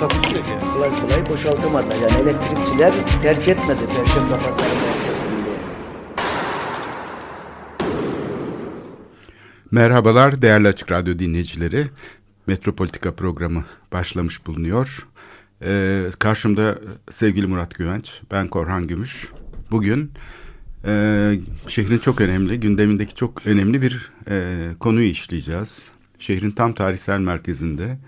Takusuyor yani. Kolay kolay boşaltamadılar. Yani elektrikçiler terk etmedi Perşembe Pazarı. Merhabalar değerli Açık Radyo dinleyicileri. Metropolitika programı başlamış bulunuyor. Ee, karşımda sevgili Murat Güvenç, ben Korhan Gümüş. Bugün e, şehrin çok önemli, gündemindeki çok önemli bir e, konuyu işleyeceğiz. Şehrin tam tarihsel merkezinde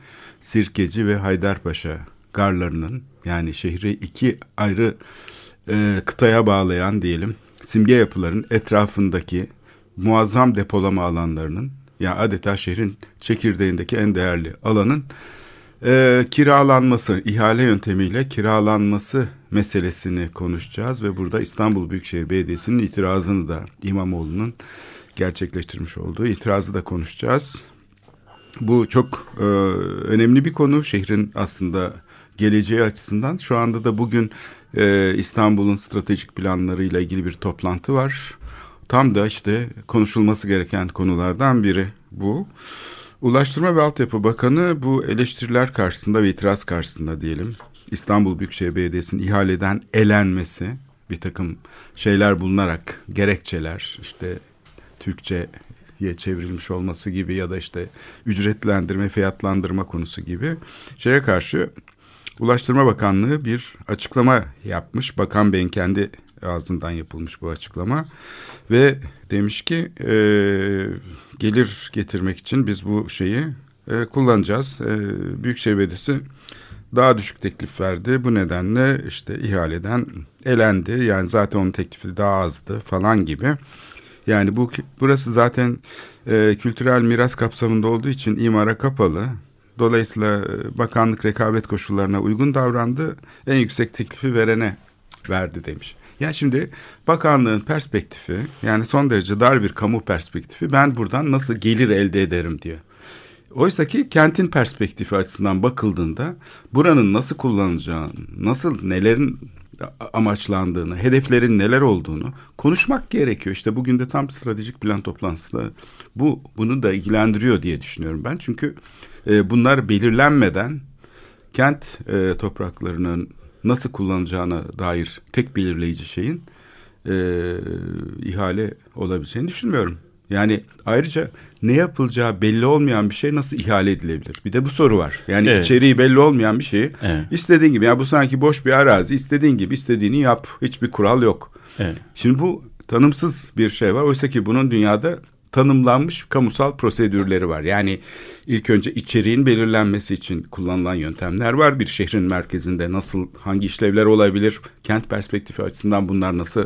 Sirkeci ve Haydarpaşa garlarının yani şehri iki ayrı e, kıtaya bağlayan diyelim simge yapıların etrafındaki muazzam depolama alanlarının ya adeta şehrin çekirdeğindeki en değerli alanın e, kiralanması, ihale yöntemiyle kiralanması meselesini konuşacağız ve burada İstanbul Büyükşehir Belediyesi'nin itirazını da İmamoğlu'nun gerçekleştirmiş olduğu itirazı da konuşacağız. Bu çok e, önemli bir konu şehrin aslında geleceği açısından. Şu anda da bugün e, İstanbul'un stratejik planlarıyla ilgili bir toplantı var. Tam da işte konuşulması gereken konulardan biri bu. Ulaştırma ve Altyapı Bakanı bu eleştiriler karşısında ve itiraz karşısında diyelim İstanbul Büyükşehir Belediyesi'nin ihaleden elenmesi bir takım şeyler bulunarak gerekçeler işte Türkçe'ye çevrilmiş olması gibi ya da işte ücretlendirme, fiyatlandırma konusu gibi şeye karşı Ulaştırma Bakanlığı bir açıklama yapmış. Bakan Bey'in kendi ağzından yapılmış bu açıklama ve demiş ki e, gelir getirmek için biz bu şeyi e, kullanacağız. E, Büyükşehir Belediyesi daha düşük teklif verdi. Bu nedenle işte ihaleden elendi. Yani zaten onun teklifi daha azdı falan gibi. Yani bu burası zaten e, kültürel miras kapsamında olduğu için imara kapalı. Dolayısıyla e, bakanlık rekabet koşullarına uygun davrandı. En yüksek teklifi verene verdi demiş. Yani şimdi bakanlığın perspektifi yani son derece dar bir kamu perspektifi ben buradan nasıl gelir elde ederim diyor. Oysa ki kentin perspektifi açısından bakıldığında buranın nasıl kullanılacağını, nasıl nelerin amaçlandığını, hedeflerin neler olduğunu konuşmak gerekiyor. İşte bugün de tam stratejik plan toplantısında bu bunu da ilgilendiriyor diye düşünüyorum ben. Çünkü e, bunlar belirlenmeden kent e, topraklarının nasıl kullanacağına dair tek belirleyici şeyin e, ihale olabileceğini düşünmüyorum. Yani ayrıca ne yapılacağı belli olmayan bir şey nasıl ihale edilebilir? Bir de bu soru var. Yani evet. içeriği belli olmayan bir şeyi evet. istediğin gibi. Yani bu sanki boş bir arazi. istediğin gibi istediğini yap. Hiçbir kural yok. Evet. Şimdi bu tanımsız bir şey var. Oysa ki bunun dünyada tanımlanmış kamusal prosedürleri var. Yani ilk önce içeriğin belirlenmesi için kullanılan yöntemler var. Bir şehrin merkezinde nasıl hangi işlevler olabilir? Kent perspektifi açısından bunlar nasıl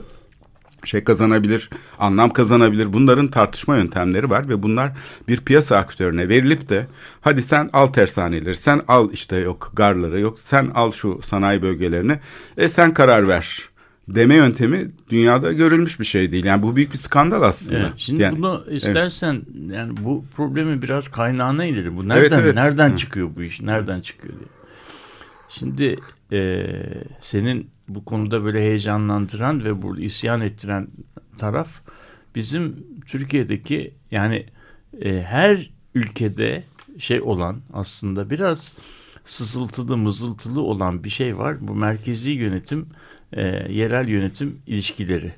şey kazanabilir, anlam kazanabilir. Bunların tartışma yöntemleri var ve bunlar bir piyasa aktörüne verilip de hadi sen al tersaneleri, sen al işte yok garları, yok sen al şu sanayi bölgelerini, e sen karar ver deme yöntemi dünyada görülmüş bir şey değil. Yani bu büyük bir skandal aslında. Evet, şimdi yani, bunu istersen evet. yani bu problemi biraz kaynağına inelim. Bu nereden evet, evet. nereden Hı. çıkıyor bu iş? Nereden çıkıyor diye. Şimdi e, senin bu konuda böyle heyecanlandıran ve burada isyan ettiren taraf bizim Türkiye'deki yani e, her ülkede şey olan aslında biraz sızıltılı mızıltılı olan bir şey var. Bu merkezi yönetim e, yerel yönetim ilişkileri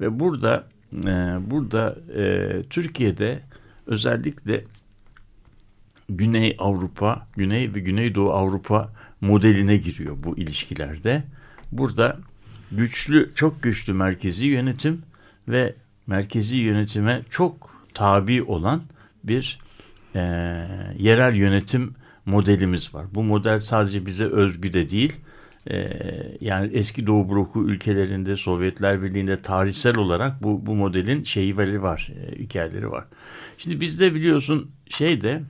ve burada e, burada e, Türkiye'de özellikle Güney Avrupa, Güney ve Güneydoğu Avrupa modeline giriyor bu ilişkilerde. Burada güçlü, çok güçlü merkezi yönetim ve merkezi yönetime çok tabi olan bir e, yerel yönetim modelimiz var. Bu model sadece bize özgü de değil. E, yani eski Doğu bloku ülkelerinde, Sovyetler Birliği'nde tarihsel olarak bu, bu modelin şeyleri var, e, hikayeleri var. Şimdi bizde biliyorsun şeyde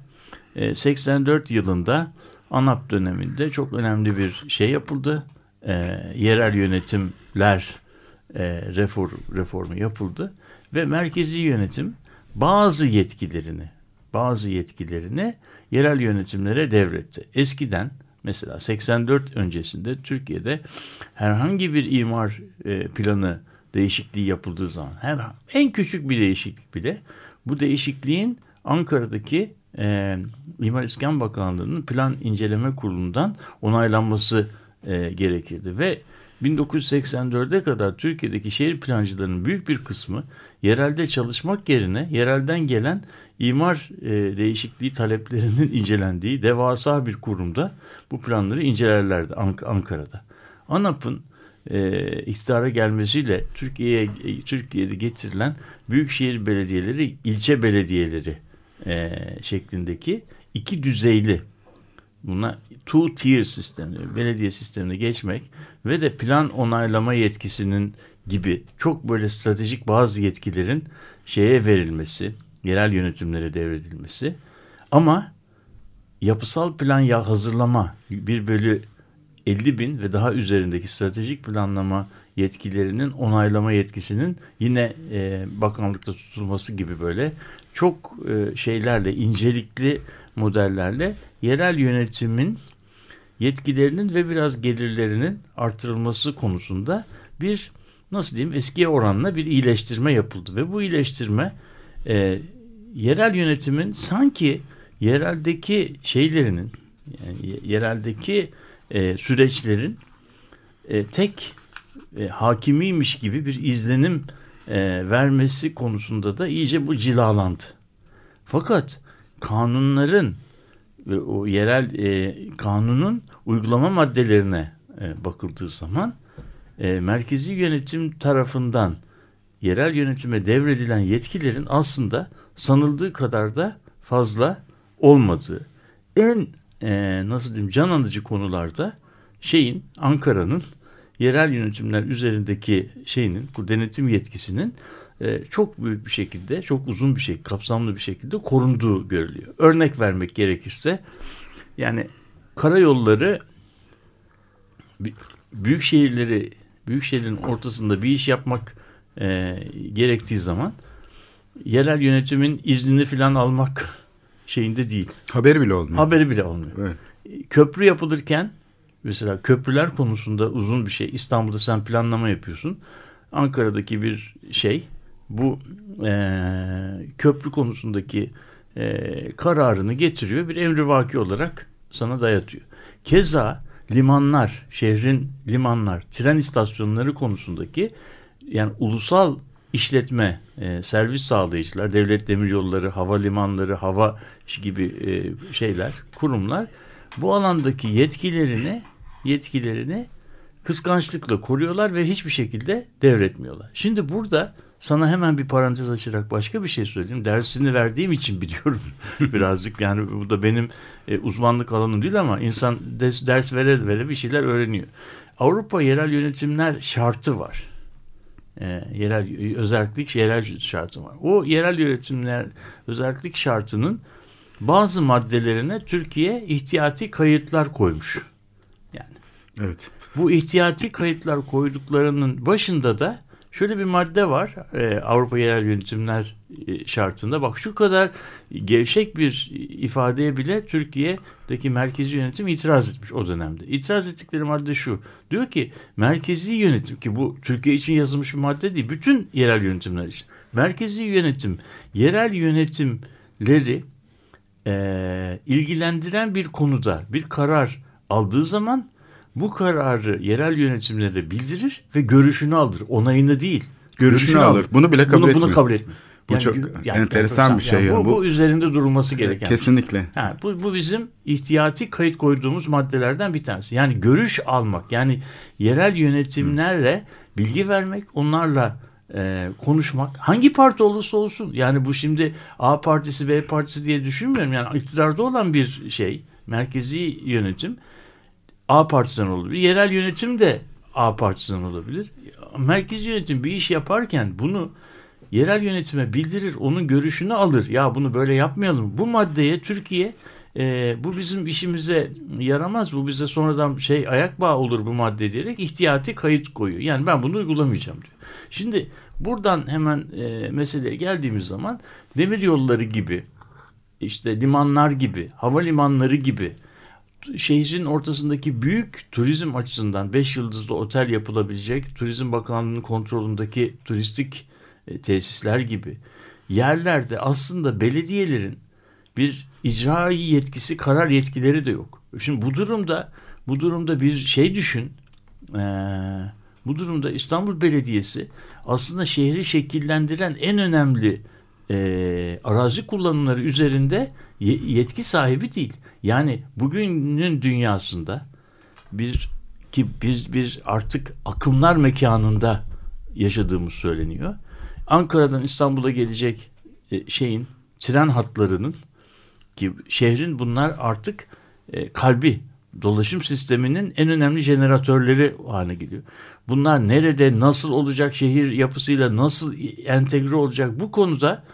e, 84 yılında ANAP döneminde çok önemli bir şey yapıldı e, yerel yönetimler e, reform, reformu yapıldı ve merkezi yönetim bazı yetkilerini bazı yetkilerini yerel yönetimlere devretti. Eskiden mesela 84 öncesinde Türkiye'de herhangi bir imar e, planı değişikliği yapıldığı zaman her en küçük bir değişiklik bile bu değişikliğin Ankara'daki e, İmar İskan Bakanlığı'nın plan inceleme kurulundan onaylanması e, gerekirdi ve 1984'e kadar Türkiye'deki şehir plancılarının büyük bir kısmı yerelde çalışmak yerine yerelden gelen imar e, değişikliği taleplerinin incelendiği devasa bir kurumda bu planları incelerlerdi Ank Ankara'da. ANAP'ın e, iktidara gelmesiyle Türkiye'ye e, Türkiye'de getirilen büyükşehir belediyeleri, ilçe belediyeleri e, şeklindeki iki düzeyli buna two tier sistemi, belediye sistemine geçmek ve de plan onaylama yetkisinin gibi çok böyle stratejik bazı yetkilerin şeye verilmesi, yerel yönetimlere devredilmesi. Ama yapısal plan ya hazırlama bir bölü 50 bin ve daha üzerindeki stratejik planlama yetkilerinin onaylama yetkisinin yine e, bakanlıkta tutulması gibi böyle çok e, şeylerle incelikli modellerle yerel yönetimin yetkilerinin ve biraz gelirlerinin artırılması konusunda bir nasıl diyeyim eskiye oranla bir iyileştirme yapıldı ve bu iyileştirme e, yerel yönetimin sanki yereldeki şeylerinin yani yereldeki e, süreçlerin e, tek e, hakimiymiş gibi bir izlenim e, vermesi konusunda da iyice bu cilalandı. Fakat kanunların ve o yerel e, kanunun uygulama maddelerine e, bakıldığı zaman e, merkezi yönetim tarafından yerel yönetime devredilen yetkilerin aslında sanıldığı kadar da fazla olmadığı. En e, nasıl diyeyim can alıcı konularda şeyin Ankara'nın yerel yönetimler üzerindeki şeyinin bu denetim yetkisinin e, çok büyük bir şekilde çok uzun bir şey kapsamlı bir şekilde korunduğu görülüyor. Örnek vermek gerekirse yani karayolları büyük şehirleri büyük şehrin ortasında bir iş yapmak e, gerektiği zaman yerel yönetimin iznini falan almak şeyinde değil. Haberi bile olmuyor. Haberi bile olmuyor. Evet. Köprü yapılırken mesela köprüler konusunda uzun bir şey. İstanbul'da sen planlama yapıyorsun. Ankara'daki bir şey bu e, köprü konusundaki e, kararını getiriyor. Bir emrivaki olarak sana dayatıyor. Keza limanlar, şehrin limanlar, tren istasyonları konusundaki yani ulusal işletme, e, servis sağlayıcılar, devlet demiryolları, havalimanları, hava gibi e, şeyler, kurumlar bu alandaki yetkilerini yetkilerini kıskançlıkla koruyorlar ve hiçbir şekilde devretmiyorlar. Şimdi burada sana hemen bir parantez açarak başka bir şey söyleyeyim. Dersini verdiğim için biliyorum birazcık. Yani bu da benim e, uzmanlık alanım değil ama insan ders, ders vere vere bir şeyler öğreniyor. Avrupa yerel yönetimler şartı var. E, yerel özellik yerel şartı var. O yerel yönetimler özellik şartının bazı maddelerine Türkiye ihtiyati kayıtlar koymuş. Yani. Evet. Bu ihtiyati kayıtlar koyduklarının başında da şöyle bir madde var e, Avrupa Yerel Yönetimler e, şartında. Bak şu kadar gevşek bir ifadeye bile Türkiye'deki merkezi yönetim itiraz etmiş o dönemde. İtiraz ettikleri madde şu. Diyor ki merkezi yönetim ki bu Türkiye için yazılmış bir madde değil. Bütün yerel yönetimler için. Merkezi yönetim yerel yönetimleri e, ilgilendiren bir konuda bir karar aldığı zaman bu kararı yerel yönetimlere bildirir ve görüşünü alır. Onayını değil. Görüşünü, görüşünü alır. Bunu bile kabul bunu, etmiyor. Bunu kabul etmiyor. Bu yani, çok yani, enteresan bir şey. Yani. Bu, bu, bu üzerinde durulması gereken. Şey. Kesinlikle. Şey. Ha, bu, bu bizim ihtiyati kayıt koyduğumuz maddelerden bir tanesi. Yani görüş almak. Yani yerel yönetimlerle Hı. bilgi vermek, onlarla e, konuşmak. Hangi parti olursa olsun. Yani bu şimdi A partisi, B partisi diye düşünmüyorum. Yani iktidarda olan bir şey. Merkezi yönetim A partisinden olabilir. Yerel yönetim de A partisinden olabilir. Merkezi yönetim bir iş yaparken bunu yerel yönetime bildirir, onun görüşünü alır. Ya bunu böyle yapmayalım. Bu maddeye Türkiye e, bu bizim işimize yaramaz. Bu bize sonradan şey ayak bağı olur bu madde diyerek ihtiyati kayıt koyuyor. Yani ben bunu uygulamayacağım diyor. Şimdi buradan hemen e, meseleye geldiğimiz zaman demir yolları gibi işte limanlar gibi, havalimanları gibi şehrin ortasındaki büyük turizm açısından 5 yıldızlı otel yapılabilecek Turizm Bakanlığı'nın kontrolündeki turistik e, tesisler gibi yerlerde aslında belediyelerin bir icra yetkisi, karar yetkileri de yok. Şimdi bu durumda bu durumda bir şey düşün. Ee, bu durumda İstanbul Belediyesi aslında şehri şekillendiren en önemli e, arazi kullanımları üzerinde yetki sahibi değil. Yani bugünün dünyasında bir ki biz bir artık akımlar mekanında yaşadığımız söyleniyor. Ankara'dan İstanbul'a gelecek e, şeyin tren hatlarının ki şehrin bunlar artık e, kalbi dolaşım sisteminin en önemli jeneratörleri haline geliyor. Bunlar nerede nasıl olacak şehir yapısıyla nasıl entegre olacak bu konuda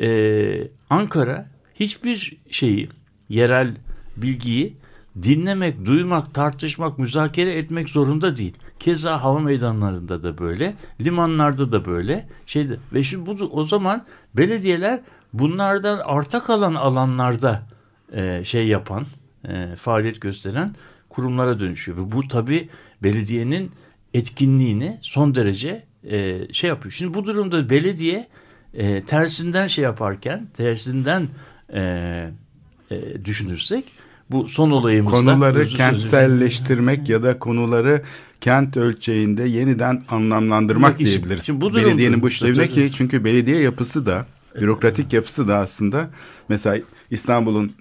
e, Ankara hiçbir şeyi yerel bilgiyi dinlemek, duymak, tartışmak, müzakere etmek zorunda değil. Keza hava meydanlarında da böyle, limanlarda da böyle. Şeyde ve şimdi bu o zaman belediyeler bunlardan arta kalan alanlarda e, şey yapan, e, faaliyet gösteren kurumlara dönüşüyor. Ve bu tabii belediyenin etkinliğini son derece e, şey yapıyor. Şimdi bu durumda belediye e, tersinden şey yaparken, tersinden e, e, düşünürsek bu son olayımızda konuları kentselleştirmek ya da konuları kent ölçeğinde yeniden anlamlandırmak diyebiliriz. Şimdi bu Belediyenin bu işlevine ki çünkü belediye yapısı da bürokratik yapısı da aslında mesela İstanbul'un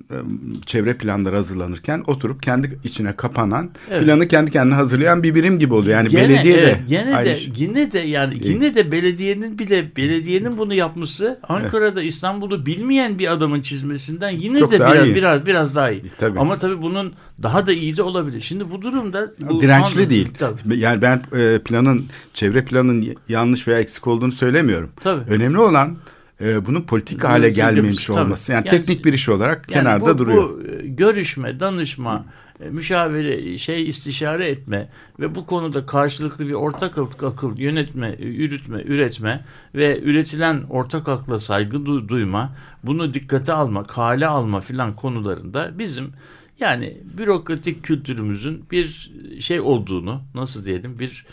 çevre planları hazırlanırken oturup kendi içine kapanan evet. planı kendi kendine hazırlayan bir birim gibi oluyor. Yani gene, belediye evet, de yine de şey. yine de yani yine de belediyenin bile belediyenin bunu yapması Ankara'da evet. İstanbul'u bilmeyen bir adamın çizmesinden yine Çok de biraz iyi. biraz biraz daha iyi. Tabii. Ama tabii bunun daha da iyi de olabilir. Şimdi bu durumda bu dirençli anladım. değil. Tabii. Yani ben planın çevre planın yanlış veya eksik olduğunu söylemiyorum. Tabii. Önemli olan e, bunun politik hale gelmemiş olması. Yani, yani teknik bir iş olarak yani kenarda bu, duruyor. Bu e, görüşme, danışma, e, müşavire, şey istişare etme ve bu konuda karşılıklı bir ortak akıl yönetme, yürütme, üretme ve üretilen ortak akla saygı du- duyma, bunu dikkate alma, kale alma filan konularında bizim yani bürokratik kültürümüzün bir şey olduğunu nasıl diyelim bir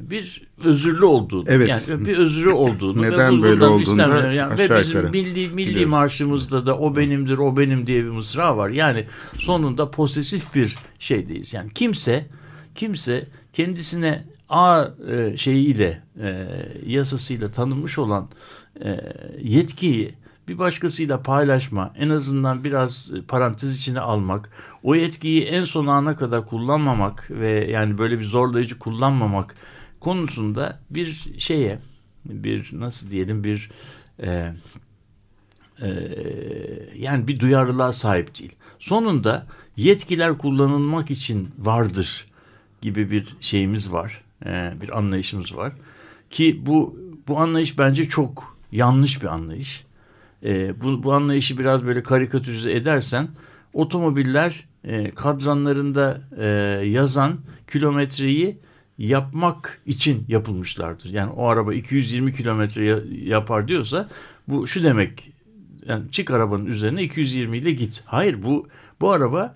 bir özürlü olduğunu, evet. yani bir özrü olduğunu neden böyle olduğunu da yani ve bizim milli milli biliyoruz. marşımızda da o benimdir, o benim diye bir mısra var. Yani sonunda posesif bir şeydeyiz. Yani kimse kimse kendisine A e, şeyiyle e, yasasıyla tanınmış olan e, yetkiyi bir başkasıyla paylaşma, en azından biraz parantez içine almak, o yetkiyi en son ana kadar kullanmamak ve yani böyle bir zorlayıcı kullanmamak konusunda bir şeye, bir nasıl diyelim bir e, e, yani bir duyarlılığa sahip değil. Sonunda yetkiler kullanılmak için vardır gibi bir şeyimiz var, e, bir anlayışımız var ki bu bu anlayış bence çok yanlış bir anlayış e, bu, bu anlayışı biraz böyle karikatürize edersen otomobiller e, kadranlarında e, yazan kilometreyi yapmak için yapılmışlardır. Yani o araba 220 kilometre yapar diyorsa bu şu demek yani çık arabanın üzerine 220 ile git. Hayır bu bu araba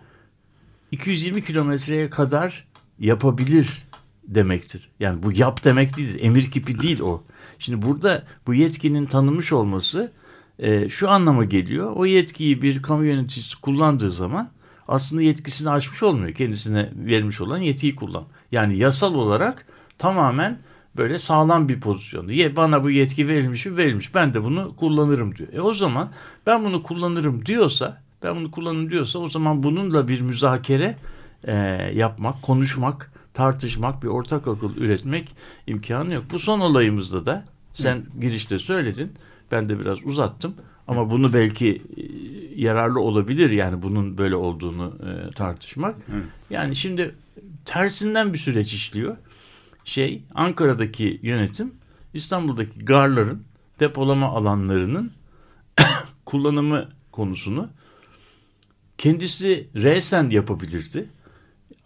220 kilometreye kadar yapabilir demektir. Yani bu yap demek değildir. Emir kipi değil o. Şimdi burada bu yetkinin tanınmış olması e, şu anlama geliyor. O yetkiyi bir kamu yöneticisi kullandığı zaman aslında yetkisini aşmış olmuyor. Kendisine vermiş olan yetkiyi kullan. Yani yasal olarak tamamen böyle sağlam bir pozisyonda. Ye, bana bu yetki verilmiş mi verilmiş. Ben de bunu kullanırım diyor. E o zaman ben bunu kullanırım diyorsa ben bunu kullanırım diyorsa o zaman bununla bir müzakere e, yapmak, konuşmak, tartışmak, bir ortak akıl üretmek imkanı yok. Bu son olayımızda da sen girişte söyledin ben de biraz uzattım. Ama bunu belki e, yararlı olabilir yani bunun böyle olduğunu e, tartışmak. Hı. Yani şimdi tersinden bir süreç işliyor. Şey Ankara'daki yönetim İstanbul'daki garların depolama alanlarının kullanımı konusunu kendisi resen yapabilirdi.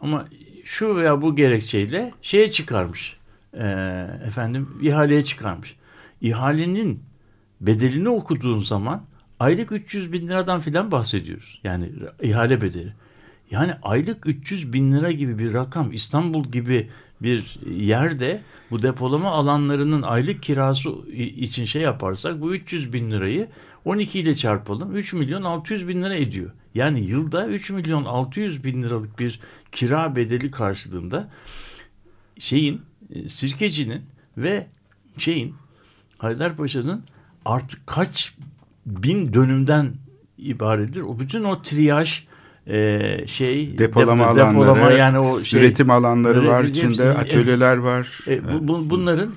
Ama şu veya bu gerekçeyle şeye çıkarmış. E, efendim ihaleye çıkarmış. İhalenin bedelini okuduğun zaman aylık 300 bin liradan filan bahsediyoruz. Yani ihale bedeli. Yani aylık 300 bin lira gibi bir rakam İstanbul gibi bir yerde bu depolama alanlarının aylık kirası için şey yaparsak bu 300 bin lirayı 12 ile çarpalım 3 milyon 600 bin lira ediyor. Yani yılda 3 milyon 600 bin liralık bir kira bedeli karşılığında şeyin e, sirkecinin ve şeyin Haydarpaşa'nın artık kaç bin dönümden ibarettir. O bütün o triyaj e, şey depolama depo, alanları, depolama yani o şey, üretim alanları var içinde atölyeler var. E, bu, bu, bunların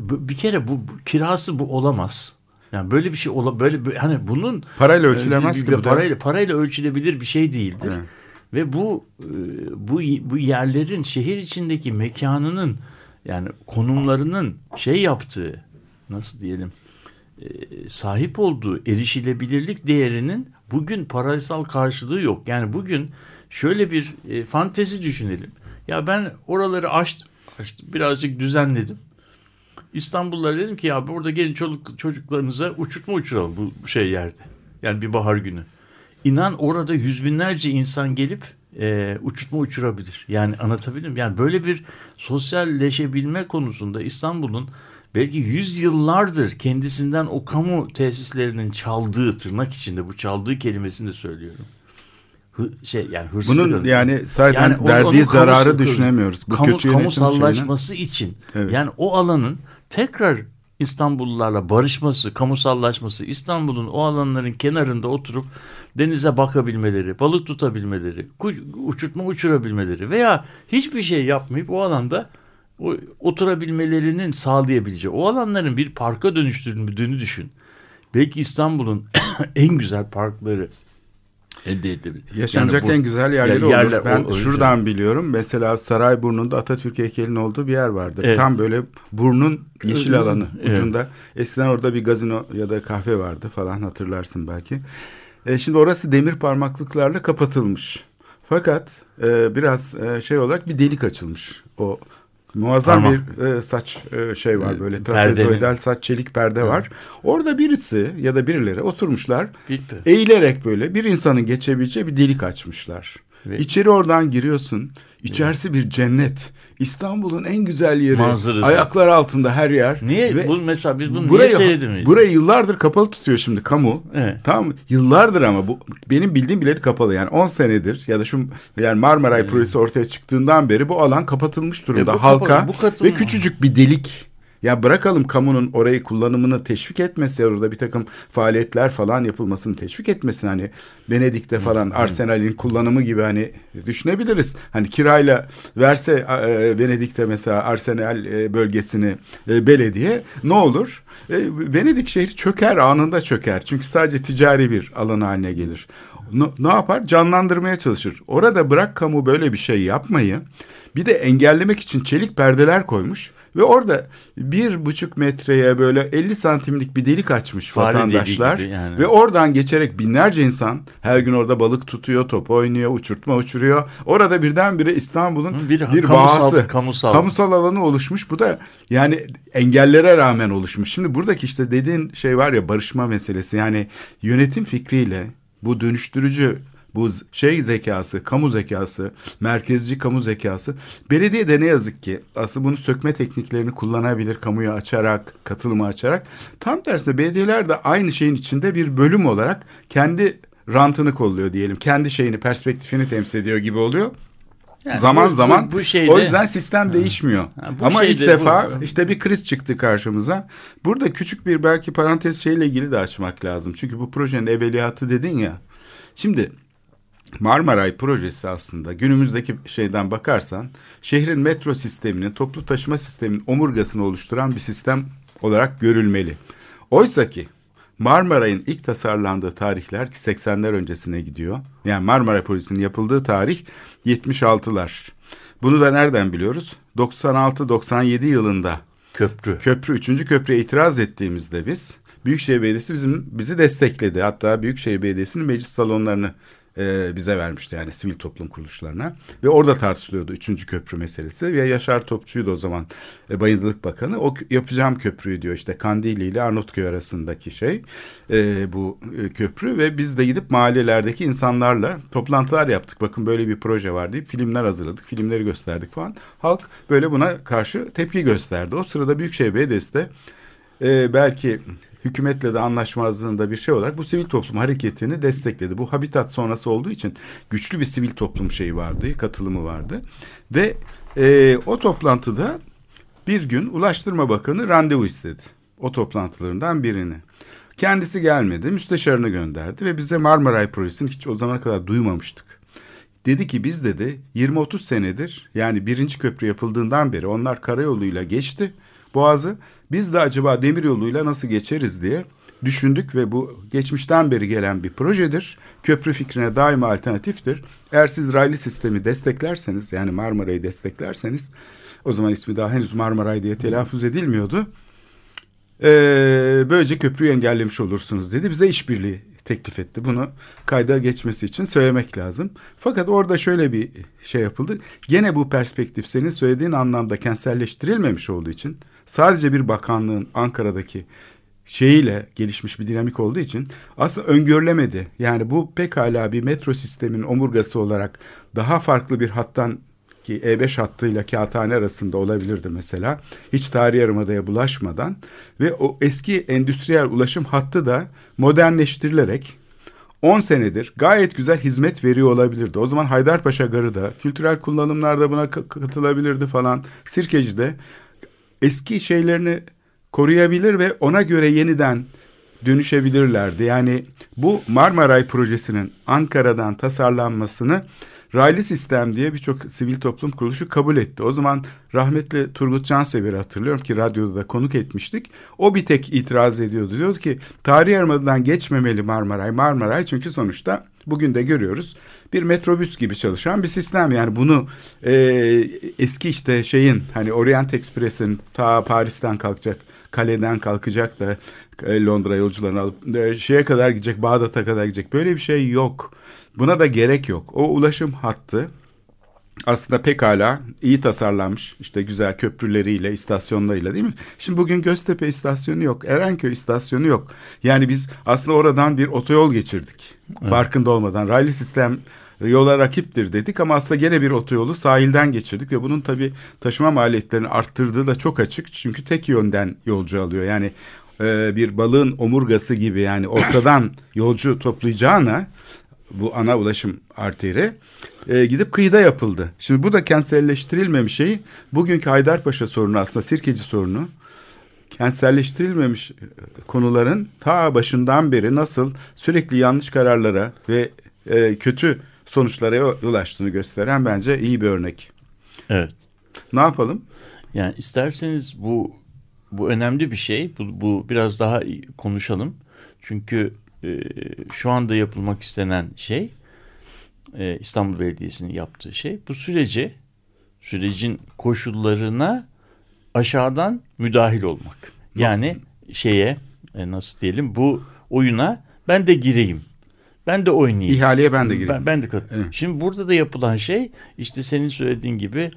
bir kere bu, bu kirası bu olamaz. Yani böyle bir şey ola böyle, hani bunun parayla ölçülemez ki bu parayla, da. Parayla ölçülebilir bir şey değildir. Evet. Ve bu e, bu bu yerlerin şehir içindeki mekanının yani konumlarının şey yaptığı nasıl diyelim e, sahip olduğu erişilebilirlik değerinin bugün parasal karşılığı yok. Yani bugün şöyle bir e, fantezi düşünelim. Ya ben oraları açtım, açtım birazcık düzenledim. İstanbullulara dedim ki ya burada gelin çocuk, çocuklarınıza uçurtma uçuralım bu şey yerde. Yani bir bahar günü. İnan orada yüz binlerce insan gelip e, uçurtma uçurabilir. Yani anlatabildim. Yani böyle bir sosyalleşebilme konusunda İstanbul'un belki yüz yıllardır kendisinden o kamu tesislerinin çaldığı tırnak içinde bu çaldığı kelimesini de söylüyorum. Hı, şey yani hırsız Bunun görünüm. yani zaten yani verdiği onun zararı düşünemiyoruz. Bu kamu, kötü kamusallaşması şeyine. için evet. yani o alanın tekrar İstanbullularla barışması, kamusallaşması, İstanbul'un o alanların kenarında oturup denize bakabilmeleri, balık tutabilmeleri, uçurtma uçurabilmeleri veya hiçbir şey yapmayıp o alanda o, oturabilmelerinin sağlayabileceği, o alanların bir parka dönüştürüldüğünü düşün. Belki İstanbul'un en güzel parkları elde edebilir. Yaşanacak yani bu, en güzel yerleri yani olur. Ben o, şuradan o biliyorum. Mesela Sarayburnu'nda Atatürk heykelinin olduğu bir yer vardır. Evet. Tam böyle burnun yeşil alanı evet. ucunda. Eskiden orada bir gazino ya da kahve vardı falan hatırlarsın belki. E, şimdi orası demir parmaklıklarla kapatılmış. Fakat e, biraz e, şey olarak bir delik açılmış. O Muazzam tamam. bir e, saç e, şey var böyle trapezoidal saç çelik perde evet. var. Orada birisi ya da birileri oturmuşlar. Bitti. Eğilerek böyle bir insanın geçebileceği bir delik açmışlar. Ve... İçeri oradan giriyorsun. İçerisi bir cennet. İstanbul'un en güzel yeri. Manzarası. Ayaklar altında her yer. Niye? Ve bu mesela biz bunu burayı, niye seyredemeyiz? Burayı yıllardır kapalı tutuyor şimdi kamu. Evet. Tamam Yıllardır ama bu benim bildiğim bile kapalı. Yani 10 senedir ya da şu yani Marmaray evet. projesi ortaya çıktığından beri bu alan kapatılmış durumda. E, Halka kapalı, ve küçücük bir delik ya bırakalım kamunun orayı kullanımını teşvik etmesi orada bir takım faaliyetler falan yapılmasını teşvik etmesin hani Venedik'te falan hmm. Arsenal'in kullanımı gibi hani düşünebiliriz. Hani kirayla verse e, Venedik'te mesela Arsenal e, bölgesini e, belediye ne olur? E, Venedik şehri çöker anında çöker. Çünkü sadece ticari bir alan haline gelir. Ne, ne yapar? Canlandırmaya çalışır. Orada bırak kamu böyle bir şey yapmayı bir de engellemek için çelik perdeler koymuş. Ve orada bir buçuk metreye böyle 50 santimlik bir delik açmış Fare vatandaşlar. Yani. Ve oradan geçerek binlerce insan her gün orada balık tutuyor, top oynuyor, uçurtma uçuruyor. Orada birdenbire İstanbul'un bir, bir kamusal, bağısı, kamusal. kamusal alanı oluşmuş. Bu da yani engellere rağmen oluşmuş. Şimdi buradaki işte dediğin şey var ya barışma meselesi. Yani yönetim fikriyle bu dönüştürücü bu şey zekası, kamu zekası, merkezci kamu zekası. Belediye de ne yazık ki aslında bunu sökme tekniklerini kullanabilir kamuya açarak, katılımı açarak. Tam tersine belediyeler de aynı şeyin içinde bir bölüm olarak kendi rantını kolluyor diyelim. Kendi şeyini, perspektifini temsil ediyor gibi oluyor. Yani zaman bu, zaman bu, bu şeyde, o yüzden sistem ha, değişmiyor. Ha, Ama ilk defa bu, işte bir kriz çıktı karşımıza. Burada küçük bir belki parantez şeyle ilgili de açmak lazım. Çünkü bu projenin ebeliyatı dedin ya. Şimdi Marmaray projesi aslında günümüzdeki şeyden bakarsan şehrin metro sisteminin, toplu taşıma sisteminin omurgasını oluşturan bir sistem olarak görülmeli. Oysa ki Marmaray'ın ilk tasarlandığı tarihler ki 80'ler öncesine gidiyor. Yani Marmaray projesinin yapıldığı tarih 76'lar. Bunu da nereden biliyoruz? 96-97 yılında köprü. Köprü 3. köprüye itiraz ettiğimizde biz Büyükşehir Belediyesi bizim bizi destekledi. Hatta Büyükşehir Belediyesi'nin meclis salonlarını e, bize vermişti yani sivil toplum kuruluşlarına. Ve orada tartışılıyordu üçüncü köprü meselesi. Ve Yaşar Topçu'ydu o zaman e, Bayındırlık Bakanı. O yapacağım köprüyü diyor işte Kandili ile Arnavutköy arasındaki şey e, bu e, köprü. Ve biz de gidip mahallelerdeki insanlarla toplantılar yaptık. Bakın böyle bir proje var deyip filmler hazırladık. Filmleri gösterdik falan. Halk böyle buna karşı tepki gösterdi. O sırada Büyükşehir Belediyesi de e, belki hükümetle de anlaşmazlığında bir şey olarak bu sivil toplum hareketini destekledi. Bu habitat sonrası olduğu için güçlü bir sivil toplum şeyi vardı, katılımı vardı. Ve e, o toplantıda bir gün Ulaştırma Bakanı randevu istedi. O toplantılarından birini. Kendisi gelmedi, müsteşarını gönderdi ve bize Marmaray projesini hiç o zamana kadar duymamıştık. Dedi ki biz dedi 20-30 senedir yani birinci köprü yapıldığından beri onlar karayoluyla geçti Boğaz'ı. Biz de acaba demir yoluyla nasıl geçeriz diye düşündük ve bu geçmişten beri gelen bir projedir. Köprü fikrine daima alternatiftir. Eğer siz raylı sistemi desteklerseniz yani Marmara'yı desteklerseniz o zaman ismi daha henüz Marmaray diye telaffuz edilmiyordu. Ee, böylece köprüyü engellemiş olursunuz dedi. Bize işbirliği teklif etti. Bunu kayda geçmesi için söylemek lazım. Fakat orada şöyle bir şey yapıldı. Gene bu perspektif senin söylediğin anlamda kentselleştirilmemiş olduğu için sadece bir bakanlığın Ankara'daki şeyiyle gelişmiş bir dinamik olduğu için aslında öngörülemedi. Yani bu pekala bir metro sistemin omurgası olarak daha farklı bir hattan ki E5 hattıyla Kağıthane arasında olabilirdi mesela. Hiç tarihi yarımadaya bulaşmadan ve o eski endüstriyel ulaşım hattı da modernleştirilerek 10 senedir gayet güzel hizmet veriyor olabilirdi. O zaman Haydarpaşa Garı da kültürel kullanımlarda buna katılabilirdi falan. Sirkeci'de eski şeylerini koruyabilir ve ona göre yeniden dönüşebilirlerdi. Yani bu Marmaray projesinin Ankara'dan tasarlanmasını raylı sistem diye birçok sivil toplum kuruluşu kabul etti. O zaman rahmetli Turgut Cansever'i hatırlıyorum ki radyoda da konuk etmiştik. O bir tek itiraz ediyordu. Diyordu ki tarih yarımadan geçmemeli Marmaray. Marmaray çünkü sonuçta bugün de görüyoruz bir metrobüs gibi çalışan bir sistem. Yani bunu e, eski işte şeyin hani Orient Express'in ta Paris'ten kalkacak kaleden kalkacak da e, Londra yolcularını alıp e, şeye kadar gidecek Bağdat'a kadar gidecek böyle bir şey yok. Buna da gerek yok. O ulaşım hattı aslında pekala iyi tasarlanmış. işte güzel köprüleriyle, istasyonlarıyla değil mi? Şimdi bugün Göztepe istasyonu yok. Erenköy istasyonu yok. Yani biz aslında oradan bir otoyol geçirdik. Evet. Farkında olmadan. Raylı sistem yola rakiptir dedik ama aslında gene bir otoyolu sahilden geçirdik ve bunun tabii taşıma maliyetlerini arttırdığı da çok açık. Çünkü tek yönden yolcu alıyor. Yani e, bir balığın omurgası gibi yani ortadan yolcu toplayacağına bu ana ulaşım arteri e, gidip kıyıda yapıldı. Şimdi bu da kentselleştirilmemiş şey. Bugünkü Haydarpaşa sorunu aslında Sirkeci sorunu. Kentselleştirilmemiş e, konuların ta başından beri nasıl sürekli yanlış kararlara ve e, kötü sonuçlara yol açtığını gösteren bence iyi bir örnek. Evet. Ne yapalım? Yani isterseniz bu bu önemli bir şey. Bu, bu biraz daha konuşalım. Çünkü e, şu anda yapılmak istenen şey e, İstanbul Belediyesi'nin yaptığı şey bu süreci sürecin koşullarına aşağıdan müdahil olmak. Yani şeye e, nasıl diyelim bu oyuna ben de gireyim. Ben de oynayayım. İhaleye ben de gireyim. Ben, ben de katılayım. Evet. Şimdi burada da yapılan şey işte senin söylediğin gibi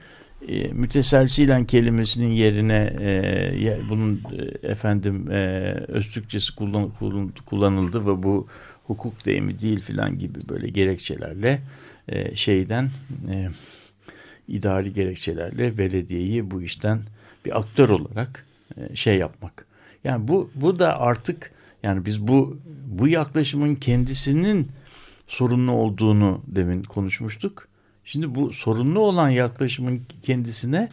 e, müteselsilen kelimesinin yerine e, bunun e, efendim e, öz Türkçesi kullan, kullanıldı ve bu hukuk deyimi değil filan gibi böyle gerekçelerle e, şeyden e, idari gerekçelerle belediyeyi bu işten bir aktör olarak e, şey yapmak. Yani bu bu da artık yani biz bu bu yaklaşımın kendisinin sorunlu olduğunu demin konuşmuştuk. Şimdi bu sorunlu olan yaklaşımın kendisine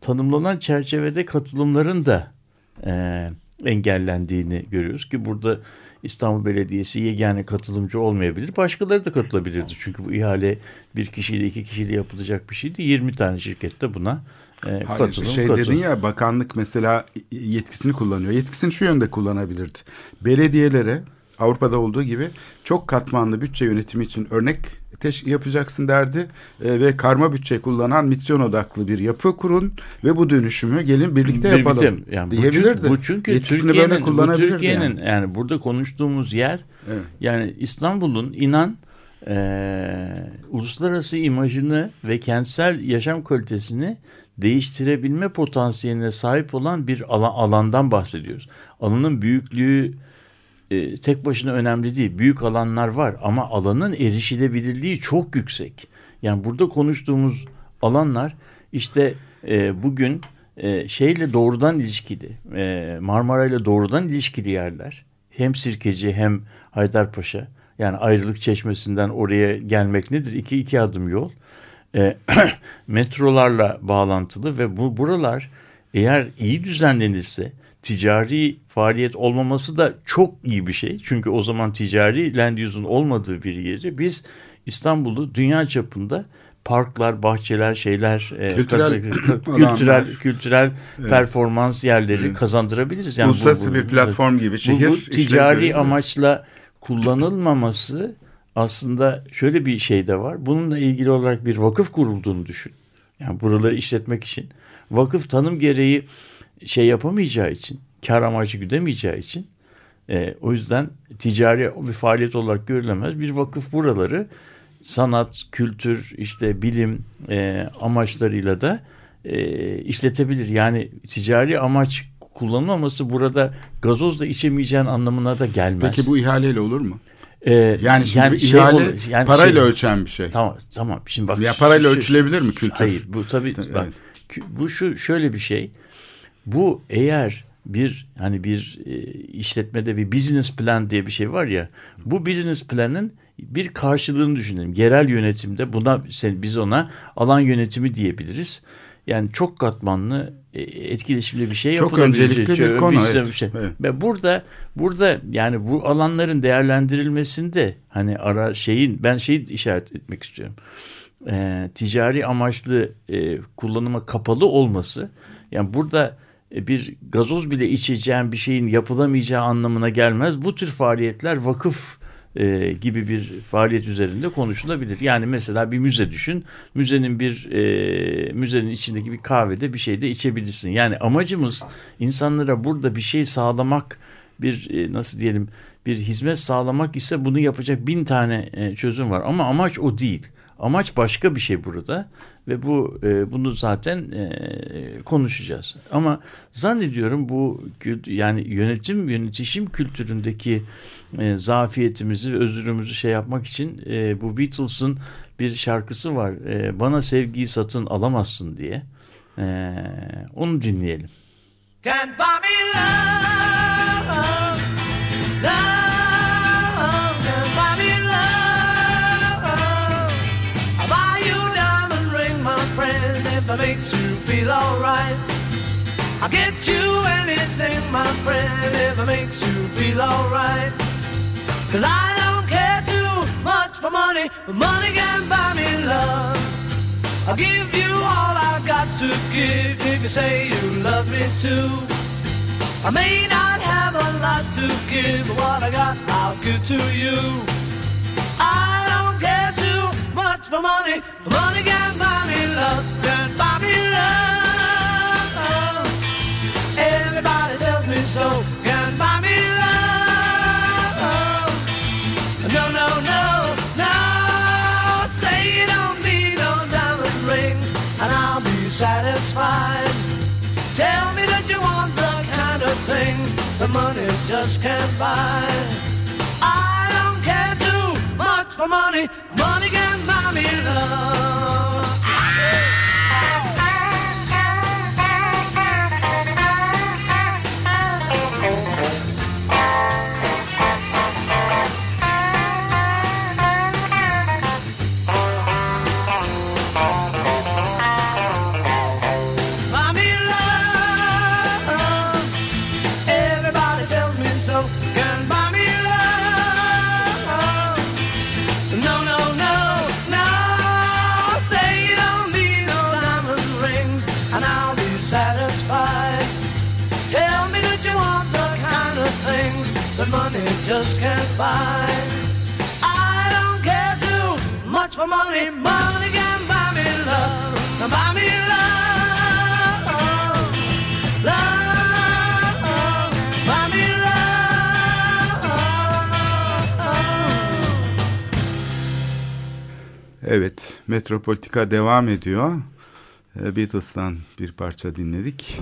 tanımlanan çerçevede katılımların da e, engellendiğini görüyoruz ki burada İstanbul Belediyesi yegane katılımcı olmayabilir. Başkaları da katılabilirdi. Çünkü bu ihale bir kişiyle iki kişiyle yapılacak bir şeydi. 20 tane şirket de buna e, Hayır, katılım. Şey katılım. dedin ya bakanlık mesela yetkisini kullanıyor. Yetkisini şu yönde kullanabilirdi. Belediyelere Avrupa'da olduğu gibi çok katmanlı bütçe yönetimi için örnek teş yapacaksın derdi e, ve karma bütçe kullanan misyon odaklı bir yapı kurun ve bu dönüşümü gelin birlikte yapalım yani diyebilirdi. Bu çünkü, bu çünkü Türkiye'nin Türkiye'nin yani. yani burada konuştuğumuz yer evet. yani İstanbul'un inan e, uluslararası imajını ve kentsel yaşam kalitesini değiştirebilme potansiyeline sahip olan bir alan, alandan bahsediyoruz. Alanın büyüklüğü e, tek başına önemli değil. Büyük alanlar var ama alanın erişilebilirliği çok yüksek. Yani burada konuştuğumuz alanlar işte e, bugün e, şeyle doğrudan ilişkili, e, Marmara ile doğrudan ilişkili yerler. Hem Sirkeci hem Haydarpaşa. Yani ayrılık çeşmesinden oraya gelmek nedir? İki, iki adım yol. E, metrolarla bağlantılı ve bu buralar eğer iyi düzenlenirse ticari faaliyet olmaması da çok iyi bir şey. Çünkü o zaman ticari land use'un olmadığı bir yeri biz İstanbul'u dünya çapında parklar, bahçeler, şeyler, e, kültürel, e, kültürel, kültürel evet. performans yerleri evet. kazandırabiliriz. Yani Uluslararası bu, bu, bir platform gibi şehir. Bu, bu ticari amaçla kullanılmaması aslında şöyle bir şey de var. Bununla ilgili olarak bir vakıf kurulduğunu düşün. Yani buraları işletmek için. Vakıf tanım gereği şey yapamayacağı için, kar amacı güdemeyeceği için e, o yüzden ticari bir faaliyet olarak görülemez. Bir vakıf buraları sanat, kültür, işte bilim e, amaçlarıyla da e, işletebilir. Yani ticari amaç kullanılmaması burada gazoz da içemeyeceğin anlamına da gelmez. Peki bu ihaleyle olur mu? Ee, yani şimdi yani şey ihale olur, yani parayla şey, ölçen bir şey. Tamam tamam. Şimdi bak. Ya parayla şu, ölçülebilir mi kültür? Hayır bu tabii evet. bak bu şu şöyle bir şey. Bu eğer bir hani bir e, işletmede bir business plan diye bir şey var ya. Bu business planın bir karşılığını düşünelim. Yerel yönetimde buna biz ona alan yönetimi diyebiliriz. Yani çok katmanlı etkileşimli bir şey Çok öncelikli bir konu. Evet. Bir şey. evet. Ve burada burada yani bu alanların değerlendirilmesinde hani ara şeyin ben şeyi işaret etmek istiyorum. E, ticari amaçlı e, kullanıma kapalı olması. Yani burada e, bir gazoz bile içeceğin bir şeyin yapılamayacağı anlamına gelmez. Bu tür faaliyetler vakıf e, gibi bir faaliyet üzerinde konuşulabilir. Yani mesela bir müze düşün. Müzenin bir e, müzenin içindeki bir kahvede bir şey de içebilirsin. Yani amacımız insanlara burada bir şey sağlamak, bir e, nasıl diyelim bir hizmet sağlamak ise bunu yapacak bin tane e, çözüm var. Ama amaç o değil. Amaç başka bir şey burada ve bu e, bunu zaten e, konuşacağız. Ama zannediyorum bu yani yönetim yönetişim kültüründeki e, zafiyetimizi, özürümüzü şey yapmak için e, bu Beatles'ın bir şarkısı var. E, Bana sevgiyi satın alamazsın diye. E, onu dinleyelim. Can't buy me love. Feel alright. I'll get you anything, my friend, if it makes you feel alright. Cause I don't care too much for money, but money can buy me love. I'll give you all I've got to give if you say you love me too. I may not have a lot to give, but what I got I'll give to you. I don't care too much for money, money can buy me love, can buy me love. Satisfied. Tell me that you want the kind of things the money just can't buy. I don't care too much for money. Money can buy me love. For money. Money can buy me love. Buy me love. Love. Buy me love. Evet, Metropolitika devam ediyor. Ee, Beatles'tan bir parça dinledik.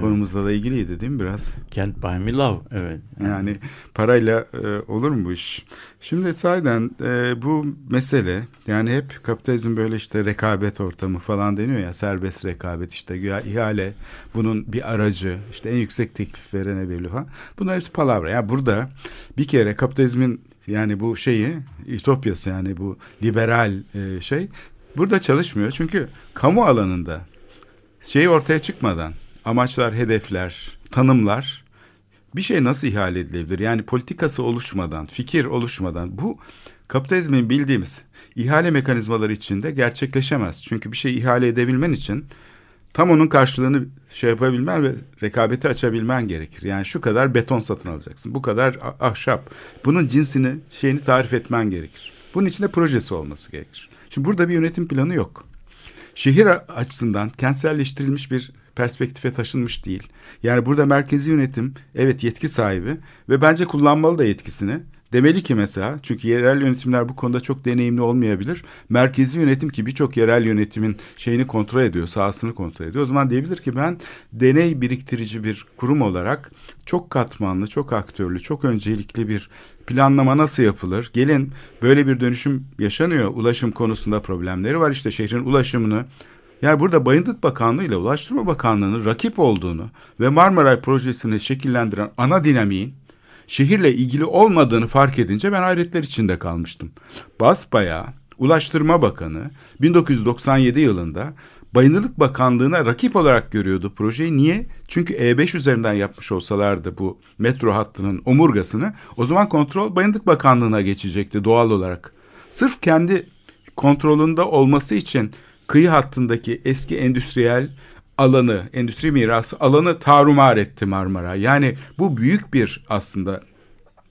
Konumuzla da ilgiliydi değil mi biraz? Can't Buy Me Love, evet. Yani parayla e, olur mu bu iş? Şimdi sahiden e, bu mesele yani hep kapitalizm böyle işte rekabet ortamı falan deniyor ya serbest rekabet işte güya ihale bunun bir aracı işte en yüksek teklif verene veriliyor falan. Bunlar hepsi palavra. Yani burada bir kere kapitalizmin yani bu şeyi ütopyası yani bu liberal e, şey burada çalışmıyor. Çünkü kamu alanında şey ortaya çıkmadan amaçlar, hedefler, tanımlar bir şey nasıl ihale edilebilir? Yani politikası oluşmadan, fikir oluşmadan bu kapitalizmin bildiğimiz ihale mekanizmaları içinde gerçekleşemez. Çünkü bir şey ihale edebilmen için tam onun karşılığını şey yapabilmen ve rekabeti açabilmen gerekir. Yani şu kadar beton satın alacaksın. Bu kadar ahşap. Bunun cinsini, şeyini tarif etmen gerekir. Bunun içinde projesi olması gerekir. Şimdi burada bir yönetim planı yok. Şehir açısından kentselleştirilmiş bir perspektife taşınmış değil. Yani burada merkezi yönetim evet yetki sahibi ve bence kullanmalı da yetkisini. Demeli ki mesela çünkü yerel yönetimler bu konuda çok deneyimli olmayabilir. Merkezi yönetim ki birçok yerel yönetimin şeyini kontrol ediyor, sahasını kontrol ediyor. O zaman diyebilir ki ben deney biriktirici bir kurum olarak çok katmanlı, çok aktörlü, çok öncelikli bir planlama nasıl yapılır? Gelin böyle bir dönüşüm yaşanıyor. Ulaşım konusunda problemleri var. İşte şehrin ulaşımını yani burada Bayındık Bakanlığı ile Ulaştırma Bakanlığı'nın rakip olduğunu ve Marmaray projesini şekillendiren ana dinamiğin şehirle ilgili olmadığını fark edince ben hayretler içinde kalmıştım. Basbayağı Ulaştırma Bakanı 1997 yılında Bayındırlık Bakanlığı'na rakip olarak görüyordu projeyi. Niye? Çünkü E5 üzerinden yapmış olsalardı bu metro hattının omurgasını o zaman kontrol Bayındırlık Bakanlığı'na geçecekti doğal olarak. Sırf kendi kontrolünde olması için kıyı hattındaki eski endüstriyel alanı, endüstri mirası alanı tarumar etti Marmara. Yani bu büyük bir aslında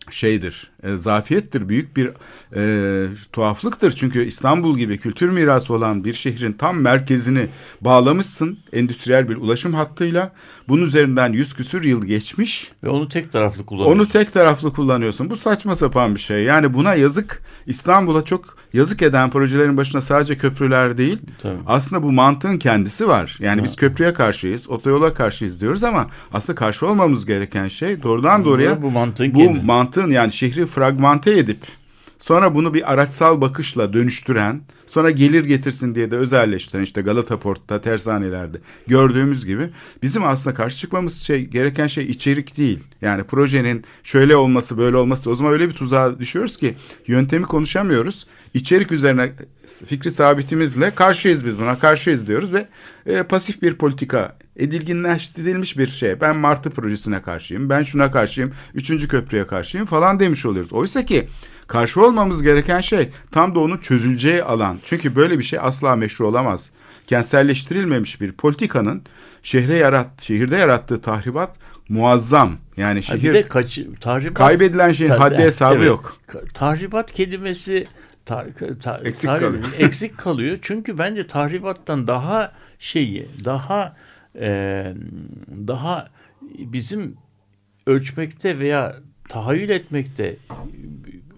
şeydir, e, zafiyettir, büyük bir e, tuhaflıktır. Çünkü İstanbul gibi kültür mirası olan bir şehrin tam merkezini bağlamışsın endüstriyel bir ulaşım hattıyla. Bunun üzerinden yüz küsür yıl geçmiş. Ve onu tek taraflı kullanıyorsun. Onu tek taraflı kullanıyorsun. Bu saçma sapan bir şey. Yani buna yazık İstanbul'a çok yazık eden projelerin başına sadece köprüler değil. Tabii. Aslında bu mantığın kendisi var. Yani ha. biz köprüye karşıyız, otoyola karşıyız diyoruz ama aslında karşı olmamız gereken şey doğrudan doğruya bu mantığın bu kendi. mantığın yani şehri fragmente edip Sonra bunu bir araçsal bakışla dönüştüren, sonra gelir getirsin diye de özelleştiren işte Galata Port'ta, tersanelerde gördüğümüz gibi bizim aslında karşı çıkmamız şey gereken şey içerik değil. Yani projenin şöyle olması, böyle olması o zaman öyle bir tuzağa düşüyoruz ki yöntemi konuşamıyoruz. İçerik üzerine fikri sabitimizle karşıyız biz buna, karşıyız diyoruz ve e, pasif bir politika edilginleştirilmiş bir şey. Ben Martı projesine karşıyım, ben şuna karşıyım, üçüncü köprüye karşıyım falan demiş oluyoruz. Oysa ki Karşı olmamız gereken şey tam da onun çözüleceği alan. Çünkü böyle bir şey asla meşru olamaz. Kentselleştirilmemiş bir politikanın şehre yarat, şehirde yarattığı tahribat muazzam. Yani şehir bir de kaç, tahribat, kaybedilen şeyin ta, haddi hesabı evet, yok. Tahribat kelimesi ta, ta, eksik, tar, kalıyor. eksik kalıyor. Çünkü bence tahribattan daha şeyi, daha e, daha bizim ölçmekte veya tahayyül etmekte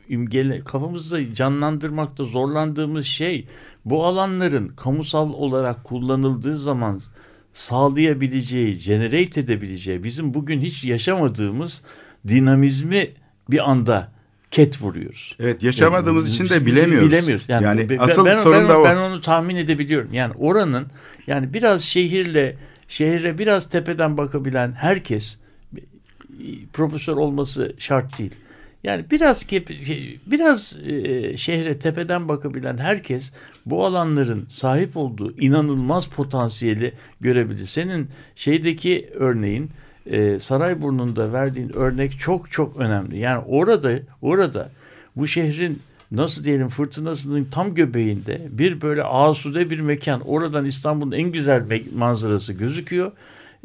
imgele, kafamızda canlandırmakta zorlandığımız şey bu alanların kamusal olarak kullanıldığı zaman sağlayabileceği, generate edebileceği, bizim bugün hiç yaşamadığımız dinamizmi bir anda ket vuruyoruz. Evet yaşamadığımız yani, için de bilemiyoruz. Bilemiyoruz. Yani, yani ben, asıl ben, sorun ben, da o. Ben onu tahmin edebiliyorum. Yani oranın yani biraz şehirle şehre biraz tepeden bakabilen herkes profesör olması şart değil. Yani biraz şey, biraz e, şehre tepeden bakabilen herkes bu alanların sahip olduğu inanılmaz potansiyeli görebilir. Senin şeydeki örneğin e, Sarayburnu'nda verdiğin örnek çok çok önemli. Yani orada orada bu şehrin nasıl diyelim fırtınasının tam göbeğinde bir böyle asude bir mekan. Oradan İstanbul'un en güzel manzarası gözüküyor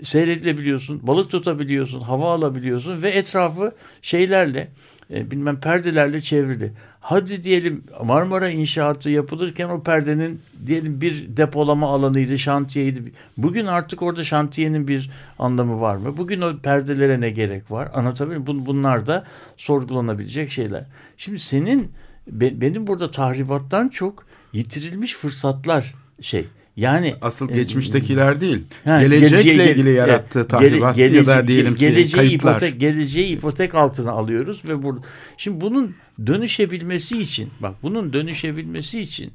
seyredilebiliyorsun, balık tutabiliyorsun, hava alabiliyorsun ve etrafı şeylerle e, bilmem perdelerle çevrili. Hadi diyelim Marmara inşaatı yapılırken o perdenin diyelim bir depolama alanıydı, şantiyeydi. Bugün artık orada şantiyenin bir anlamı var mı? Bugün o perdelere ne gerek var? Anlatabiliyor muyum? Bunlar da sorgulanabilecek şeyler. Şimdi senin benim burada tahribattan çok yitirilmiş fırsatlar şey. Yani asıl e, geçmiştekiler değil. Ha, gelecekle geleceği- ilgili yarattığı gele- tahribat ya gelece- da diyelim ki geleceği kayıplar. ipotek geleceği ipotek altına alıyoruz ve burada şimdi bunun dönüşebilmesi için bak bunun dönüşebilmesi için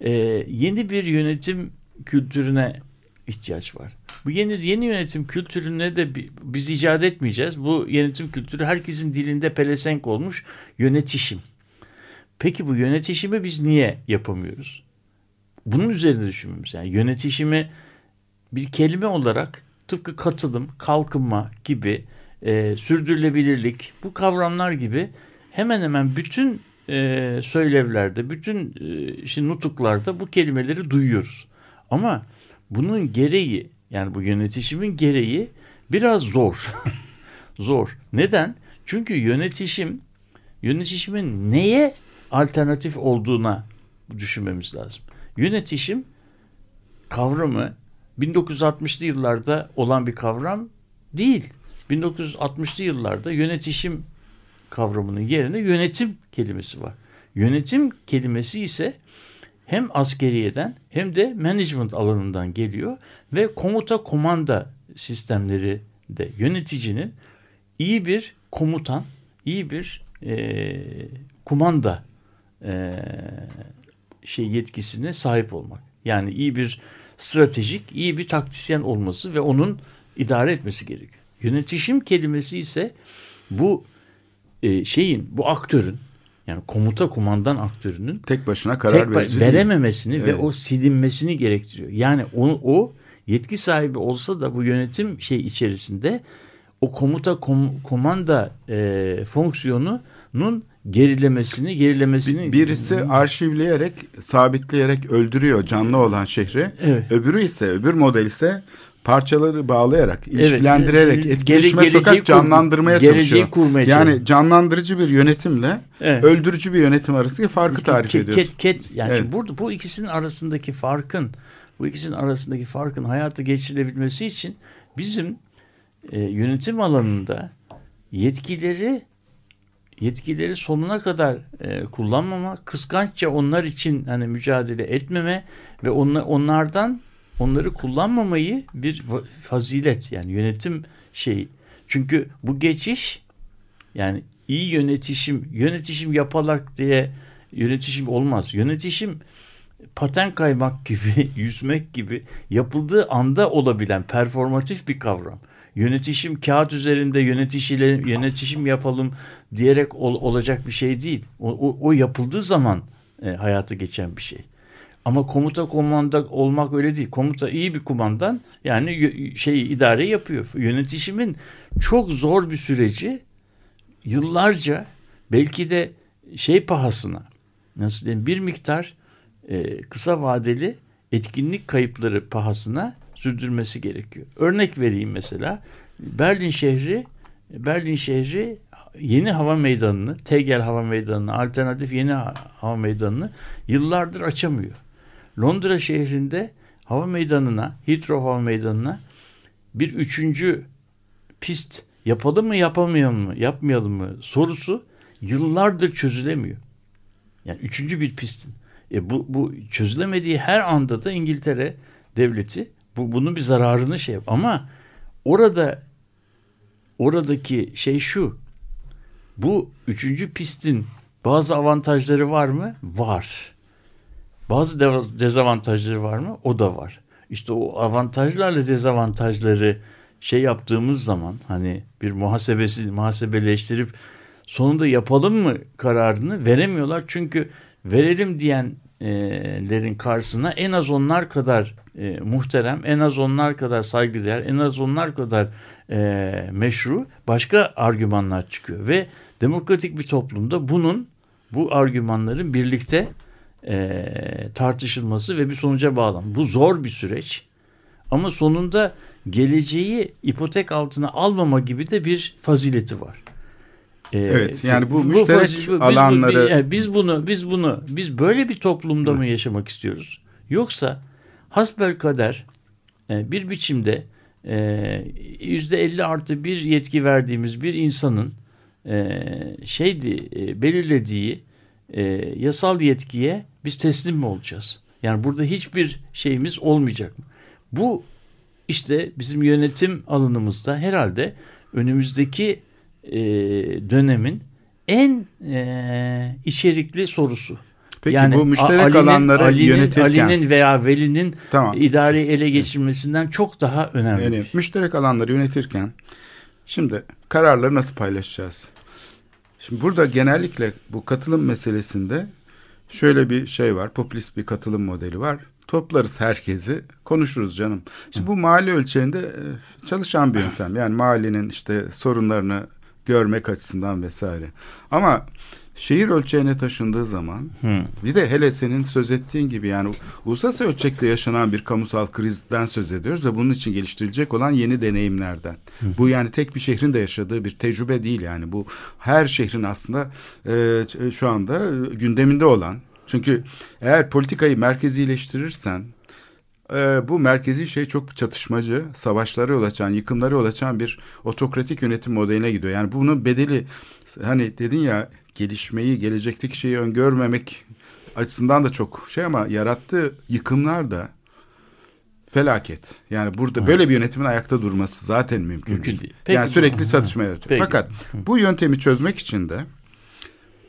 e, yeni bir yönetim kültürüne ihtiyaç var. Bu yeni yeni yönetim kültürüne de bi- biz icat etmeyeceğiz. Bu yönetim kültürü herkesin dilinde pelesenk olmuş yönetişim. Peki bu yönetişimi biz niye yapamıyoruz? Bunun üzerinde düşünmemiz yani yönetişimi bir kelime olarak tıpkı katılım, kalkınma gibi e, sürdürülebilirlik bu kavramlar gibi hemen hemen bütün e, söylevlerde, bütün e, işte nutuklarda bu kelimeleri duyuyoruz. Ama bunun gereği yani bu yönetişimin gereği biraz zor. zor. Neden? Çünkü yönetişim yönetişimin neye alternatif olduğuna düşünmemiz lazım. Yönetişim kavramı 1960'lı yıllarda olan bir kavram değil. 1960'lı yıllarda yönetişim kavramının yerine yönetim kelimesi var. Yönetim kelimesi ise hem askeriyeden hem de management alanından geliyor ve komuta komanda sistemleri de yöneticinin iyi bir komutan, iyi bir e, kumanda e, şey yetkisine sahip olmak. Yani iyi bir stratejik, iyi bir taktisyen olması ve onun idare etmesi gerekiyor. Yönetişim kelimesi ise bu e, şeyin, bu aktörün yani komuta kumandan aktörünün Tek başına karar tek değil. verememesini ve Evet. o silinmesini gerektiriyor. Yani onu o yetki sahibi olsa da bu yönetim şey içerisinde o komuta kom- komanda e, fonksiyonunun gerilemesini gerilemesini Birisi arşivleyerek, sabitleyerek öldürüyor canlı olan şehri. Evet. Öbürü ise, öbür model ise parçaları bağlayarak, ilişkilendirerek, Gele- etkileşime geleceği sokak canlandırmaya çalışıyor. kurmaya yani canlandırıcı bir yönetimle Evet. öldürücü bir yönetim arasındaki farkı tarif ket, ediyoruz. ket, ket. Yani Evet. burada bu ikisinin arasındaki farkın bu ikisinin arasındaki farkın hayata geçirilebilmesi için bizim e, yönetim alanında yetkileri yetkileri sonuna kadar e, kullanmama, kıskançça onlar için hani mücadele etmeme ve onlar, onlardan onları kullanmamayı bir fazilet yani yönetim şeyi. Çünkü bu geçiş yani iyi yönetişim, yönetişim yapalak diye yönetişim olmaz. Yönetişim paten kaymak gibi, yüzmek gibi yapıldığı anda olabilen performatif bir kavram. Yönetişim kağıt üzerinde yönetişiyle, yönetişim yapalım diyerek ol- olacak bir şey değil. O, o, o yapıldığı zaman e, hayata geçen bir şey. Ama komuta komanda olmak öyle değil. Komuta iyi bir kumandan yani şeyi idare yapıyor. Yönetişimin çok zor bir süreci yıllarca belki de şey pahasına nasıl diyeyim bir miktar e, kısa vadeli etkinlik kayıpları pahasına sürdürmesi gerekiyor. Örnek vereyim mesela Berlin şehri Berlin şehri yeni hava meydanını, Tegel hava meydanını, alternatif yeni ha- hava meydanını yıllardır açamıyor. Londra şehrinde hava meydanına, Heathrow hava meydanına bir üçüncü pist yapalım mı yapamayalım mı yapmayalım mı sorusu yıllardır çözülemiyor. Yani üçüncü bir pistin. E bu, bu çözülemediği her anda da İngiltere devleti bu, bunun bir zararını şey. Ama orada oradaki şey şu. Bu üçüncü pistin bazı avantajları var mı? Var. Bazı de- dezavantajları var mı? O da var. İşte o avantajlarla dezavantajları şey yaptığımız zaman hani bir muhasebesi muhasebeleştirip sonunda yapalım mı kararını veremiyorlar. Çünkü verelim diyenlerin karşısına en az onlar kadar e, muhterem, en az onlar kadar saygıdeğer, en az onlar kadar e, meşru başka argümanlar çıkıyor. Ve demokratik bir toplumda bunun bu argümanların birlikte e, tartışılması ve bir sonuca bağlan. Bu zor bir süreç. Ama sonunda geleceği ipotek altına almama gibi de bir fazileti var. Ee, Evet, yani bu müşterek fazi- biz bu- alanları- biz, yani biz bunu biz bunu biz böyle bir toplumda mı yaşamak istiyoruz? Yoksa hasbelkader e, bir biçimde e, yüzde elli artı bir yetki verdiğimiz bir insanın e, şeydi belirlediği yasal yetkiye biz teslim mi olacağız? Yani burada hiçbir şeyimiz olmayacak mı? Bu işte bizim yönetim alanımızda herhalde önümüzdeki dönemin en içerikli sorusu. Peki yani, bu müşterek Ali'nin, alanları Ali'nin, yönetirken... Ali'nin veya Veli'nin tamam. idareyi ele geçirmesinden çok daha önemli. Yani müşterek alanları yönetirken şimdi kararları nasıl paylaşacağız? Şimdi burada genellikle bu katılım meselesinde şöyle bir şey var. Popülist bir katılım modeli var. Toplarız herkesi, konuşuruz canım. Şimdi bu mali ölçeğinde e, çalışan bir yöntem. Yani mahallenin işte sorunlarını görmek açısından vesaire. Ama şehir ölçeğine taşındığı zaman hmm. bir de hele senin söz ettiğin gibi yani uluslararası ölçekte yaşanan bir kamusal krizden söz ediyoruz ve bunun için geliştirilecek olan yeni deneyimlerden. Hmm. Bu yani tek bir şehrin de yaşadığı bir tecrübe değil yani bu her şehrin aslında e, şu anda gündeminde olan. Çünkü eğer politikayı merkezileştirirsen e, bu merkezi şey çok çatışmacı, savaşlara yol açan, yıkımlara yol açan bir otokratik yönetim modeline gidiyor. Yani bunun bedeli hani dedin ya gelişmeyi, gelecekteki şeyi öngörmemek açısından da çok şey ama yarattığı yıkımlar da felaket. Yani burada böyle bir yönetimin ayakta durması zaten mümkün, mümkün değil. değil. Peki, yani sürekli satışma yaratıyor. Peki. Fakat bu yöntemi çözmek için de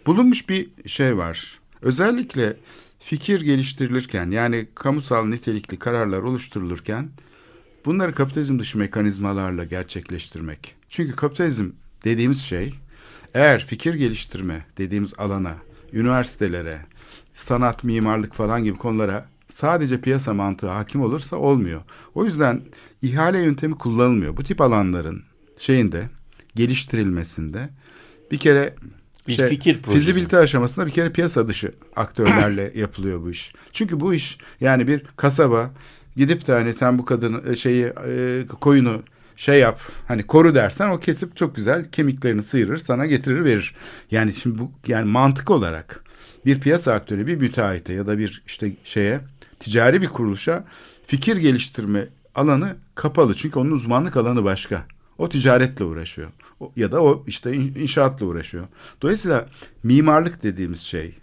bulunmuş bir şey var. Özellikle fikir geliştirilirken yani kamusal nitelikli kararlar oluşturulurken bunları kapitalizm dışı mekanizmalarla gerçekleştirmek. Çünkü kapitalizm dediğimiz şey eğer fikir geliştirme dediğimiz alana, üniversitelere, sanat, mimarlık falan gibi konulara sadece piyasa mantığı hakim olursa olmuyor. O yüzden ihale yöntemi kullanılmıyor. Bu tip alanların şeyinde geliştirilmesinde bir kere bir şey, fikir projesi. Fizibilite aşamasında bir kere piyasa dışı aktörlerle yapılıyor bu iş. Çünkü bu iş yani bir kasaba gidip de hani sen bu kadın e, şeyi e, koyunu şey yap hani koru dersen o kesip çok güzel kemiklerini sıyırır sana getirir verir. Yani şimdi bu yani mantık olarak bir piyasa aktörü bir müteahhite ya da bir işte şeye ticari bir kuruluşa fikir geliştirme alanı kapalı. Çünkü onun uzmanlık alanı başka. O ticaretle uğraşıyor. O, ya da o işte inşaatla uğraşıyor. Dolayısıyla mimarlık dediğimiz şey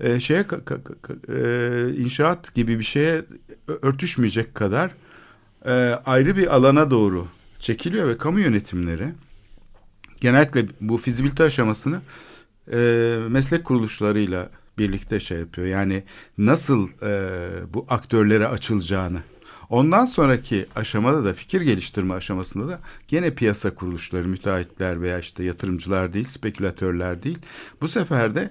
e, şeye ka, ka, ka, e, inşaat gibi bir şeye örtüşmeyecek kadar e, ayrı bir alana doğru çekiliyor ve kamu yönetimleri genellikle bu fizibilite aşamasını e, meslek kuruluşlarıyla birlikte şey yapıyor. Yani nasıl e, bu aktörlere açılacağını. Ondan sonraki aşamada da fikir geliştirme aşamasında da gene piyasa kuruluşları, müteahhitler veya işte yatırımcılar değil, spekülatörler değil. Bu sefer de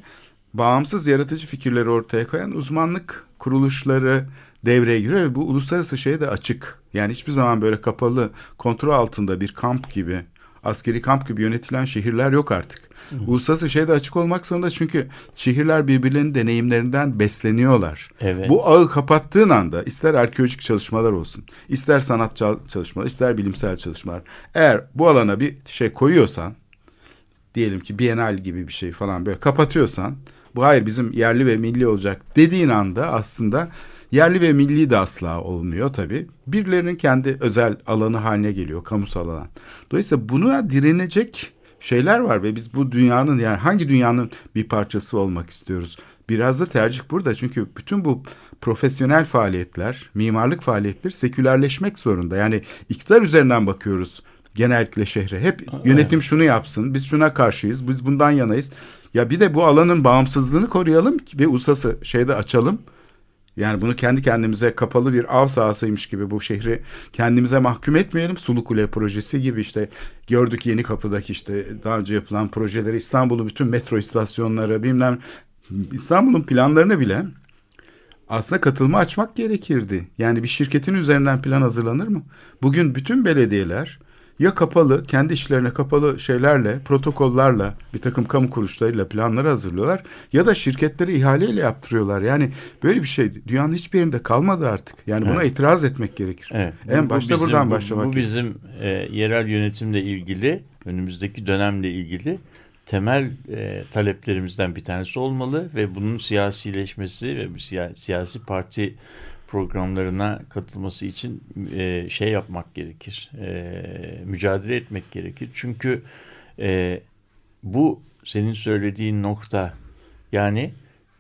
bağımsız yaratıcı fikirleri ortaya koyan uzmanlık kuruluşları devreye giriyor ve bu uluslararası şeye de açık. Yani hiçbir zaman böyle kapalı kontrol altında bir kamp gibi askeri kamp gibi yönetilen şehirler yok artık. Hı. Uluslararası şey de açık olmak zorunda çünkü şehirler birbirlerinin deneyimlerinden besleniyorlar. Evet. Bu ağı kapattığın anda ister arkeolojik çalışmalar olsun, ister sanat çalışmalar, ister bilimsel çalışmalar. Eğer bu alana bir şey koyuyorsan, diyelim ki Bienal gibi bir şey falan böyle kapatıyorsan, bu hayır bizim yerli ve milli olacak dediğin anda aslında Yerli ve milli de asla olmuyor tabii. Birilerinin kendi özel alanı haline geliyor, kamusal alan. Dolayısıyla buna direnecek şeyler var ve biz bu dünyanın yani hangi dünyanın bir parçası olmak istiyoruz? Biraz da tercih burada çünkü bütün bu profesyonel faaliyetler, mimarlık faaliyetleri sekülerleşmek zorunda. Yani iktidar üzerinden bakıyoruz genellikle şehre. Hep yönetim şunu yapsın, biz şuna karşıyız, biz bundan yanayız. Ya bir de bu alanın bağımsızlığını koruyalım ve uluslararası şeyde açalım. Yani bunu kendi kendimize kapalı bir av sahasıymış gibi bu şehri kendimize mahkum etmeyelim. Sulu Kule projesi gibi işte gördük yeni kapıdaki işte daha önce yapılan projeleri İstanbul'u bütün metro istasyonları bilmem İstanbul'un planlarını bile aslında katılma açmak gerekirdi. Yani bir şirketin üzerinden plan hazırlanır mı? Bugün bütün belediyeler ya kapalı, kendi işlerine kapalı şeylerle, protokollarla, bir takım kamu kuruluşlarıyla planları hazırlıyorlar ya da şirketleri ihaleyle yaptırıyorlar. Yani böyle bir şey dünyanın hiçbir yerinde kalmadı artık. Yani buna evet. itiraz etmek gerekir. Evet. En bu, başta bu bizim, buradan başlamak Bu, bu bizim e, yerel yönetimle ilgili, önümüzdeki dönemle ilgili temel e, taleplerimizden bir tanesi olmalı ve bunun siyasileşmesi ve bu siyasi parti programlarına katılması için e, şey yapmak gerekir. E, mücadele etmek gerekir. Çünkü e, bu senin söylediğin nokta Yani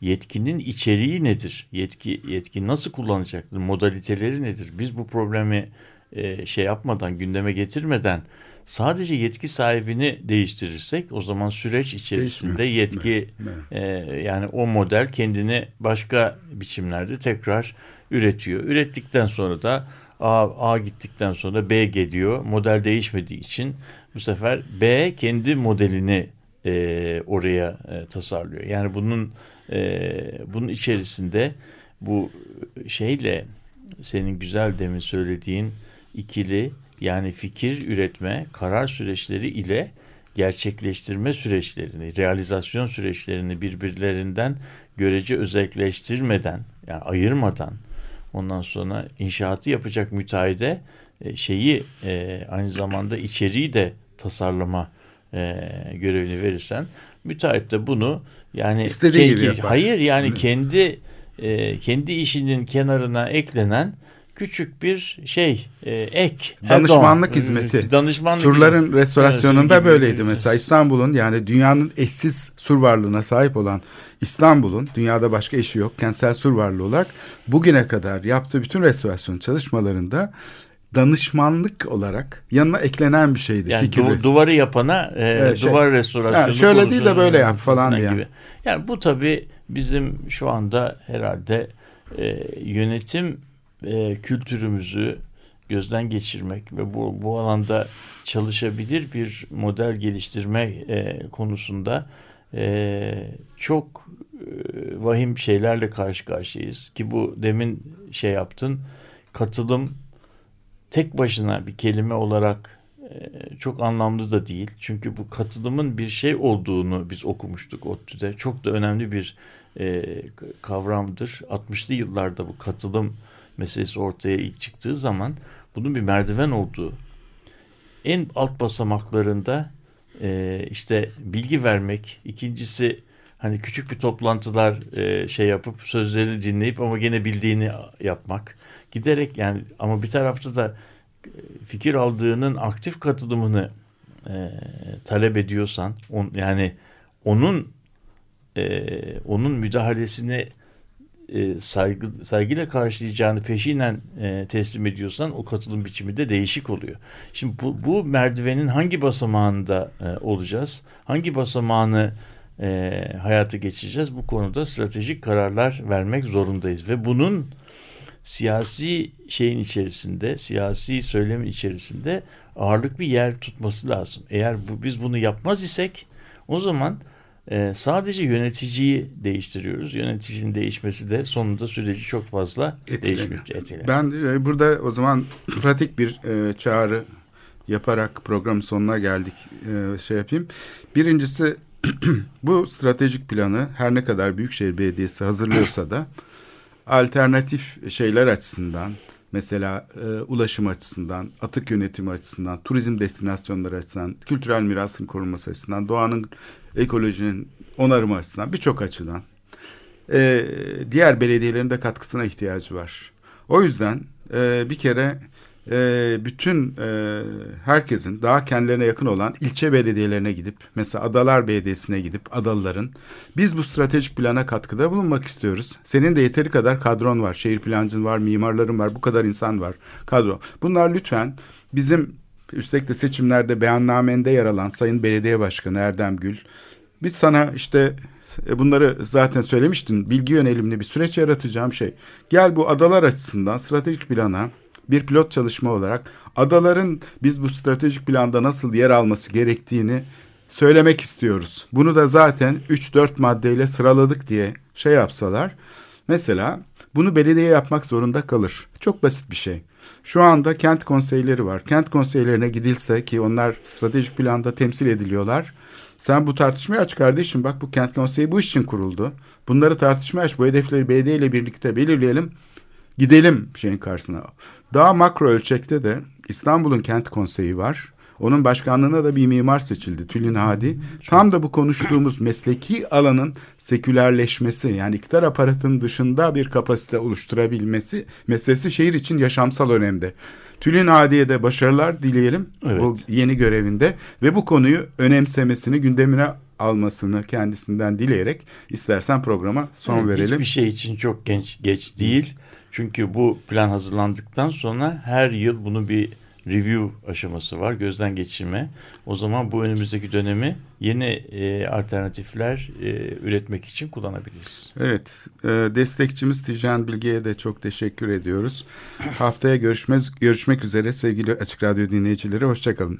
yetkinin içeriği nedir? Yetki yetki nasıl kullanacaktır? Modaliteleri nedir? Biz bu problemi e, şey yapmadan, gündeme getirmeden sadece yetki sahibini değiştirirsek o zaman süreç içerisinde Değişmiyor. yetki e, yani o model kendini başka biçimlerde tekrar üretiyor. Ürettikten sonra da A, A gittikten sonra B geliyor. Model değişmediği için bu sefer B kendi modelini e, oraya e, tasarlıyor. Yani bunun e, bunun içerisinde bu şeyle senin güzel demin söylediğin ikili yani fikir üretme, karar süreçleri ile gerçekleştirme süreçlerini, realizasyon süreçlerini birbirlerinden görece özelleştirmeden, yani ayırmadan ondan sonra inşaatı yapacak müteahhide e, şeyi e, aynı zamanda içeriği de tasarlama e, görevini verirsen müteahhit de bunu yani İstediği kendi, gibi yapar. hayır yani kendi kendi işinin kenarına eklenen küçük bir şey e, ek. Danışmanlık Erdoğan. hizmeti. Danışmanlık Surların hizmeti. restorasyonunda evet, böyleydi mesela İstanbul'un yani dünyanın eşsiz sur varlığına sahip olan İstanbul'un dünyada başka eşi yok kentsel sur varlığı olarak bugüne kadar yaptığı bütün restorasyon çalışmalarında danışmanlık olarak yanına eklenen bir şeydi. Yani du duvarı yapana e, evet, şey, duvar restorasyonu yani şöyle değil de böyle yap falan diye. Gibi. Yani bu tabii bizim şu anda herhalde e, yönetim e, kültürümüzü gözden geçirmek ve bu, bu alanda çalışabilir bir model geliştirme e, konusunda e, çok e, vahim şeylerle karşı karşıyayız. Ki bu demin şey yaptın katılım tek başına bir kelime olarak e, çok anlamlı da değil. Çünkü bu katılımın bir şey olduğunu biz okumuştuk ODTÜ'de. Çok da önemli bir e, kavramdır. 60'lı yıllarda bu katılım meselesi ortaya ilk çıktığı zaman bunun bir merdiven olduğu en alt basamaklarında e, işte bilgi vermek ikincisi hani küçük bir toplantılar e, şey yapıp sözlerini dinleyip ama gene bildiğini yapmak giderek yani ama bir tarafta da e, fikir aldığının aktif katılımını e, talep ediyorsan on, yani onun e, onun müdahalesine e, saygı, saygıyla karşılayacağını peşinen e, teslim ediyorsan o katılım biçimi de değişik oluyor. Şimdi bu, bu merdivenin hangi basamağında e, olacağız? Hangi basamağını e, hayata geçireceğiz? Bu konuda stratejik kararlar vermek zorundayız ve bunun siyasi şeyin içerisinde, siyasi söylemin içerisinde ağırlık bir yer tutması lazım. Eğer bu, biz bunu yapmaz isek o zaman e, sadece yöneticiyi değiştiriyoruz. Yöneticinin değişmesi de sonunda süreci çok fazla değişmeyecek. Ben e, burada o zaman pratik bir e, çağrı yaparak programın sonuna geldik e, şey yapayım. Birincisi bu stratejik planı her ne kadar Büyükşehir Belediyesi hazırlıyorsa da alternatif şeyler açısından mesela e, ulaşım açısından, atık yönetimi açısından, turizm destinasyonları açısından, kültürel mirasın korunması açısından, doğanın, ekolojinin onarımı açısından birçok açıdan e, diğer belediyelerin de katkısına ihtiyacı var. O yüzden e, bir kere e, bütün e, herkesin daha kendilerine yakın olan ilçe belediyelerine gidip mesela Adalar Belediyesi'ne gidip adalıların biz bu stratejik plana katkıda bulunmak istiyoruz. Senin de yeteri kadar kadron var. Şehir plancın var, mimarların var, bu kadar insan var. Kadro. Bunlar lütfen bizim üstelik de seçimlerde beyannamende yer alan Sayın Belediye Başkanı Erdem Gül biz sana işte e, bunları zaten söylemiştin. Bilgi yönelimli bir süreç yaratacağım şey. Gel bu adalar açısından stratejik plana bir pilot çalışma olarak adaların biz bu stratejik planda nasıl yer alması gerektiğini söylemek istiyoruz. Bunu da zaten 3-4 maddeyle sıraladık diye şey yapsalar mesela bunu belediye yapmak zorunda kalır. Çok basit bir şey. Şu anda kent konseyleri var. Kent konseylerine gidilse ki onlar stratejik planda temsil ediliyorlar. Sen bu tartışmayı aç kardeşim. Bak bu kent konseyi bu için kuruldu. Bunları tartışmaya aç. Bu hedefleri belediye ile birlikte belirleyelim. Gidelim şeyin karşısına. Daha makro ölçekte de İstanbul'un kent konseyi var. Onun başkanlığına da bir mimar seçildi Tülin Hadi. Tam da bu konuştuğumuz mesleki alanın sekülerleşmesi yani iktidar aparatının dışında bir kapasite oluşturabilmesi meselesi şehir için yaşamsal önemde. Tülin Hadi'ye de başarılar dileyelim evet. bu yeni görevinde ve bu konuyu önemsemesini gündemine almasını kendisinden dileyerek istersen programa son evet, verelim. Hiçbir şey için çok genç geç değil. Çünkü bu plan hazırlandıktan sonra her yıl bunu bir review aşaması var, gözden geçirme. O zaman bu önümüzdeki dönemi yeni e, alternatifler e, üretmek için kullanabiliriz. Evet, e, destekçimiz Tijan Bilge'ye de çok teşekkür ediyoruz. Haftaya görüşmek, görüşmek üzere sevgili Açık Radyo dinleyicileri, hoşçakalın.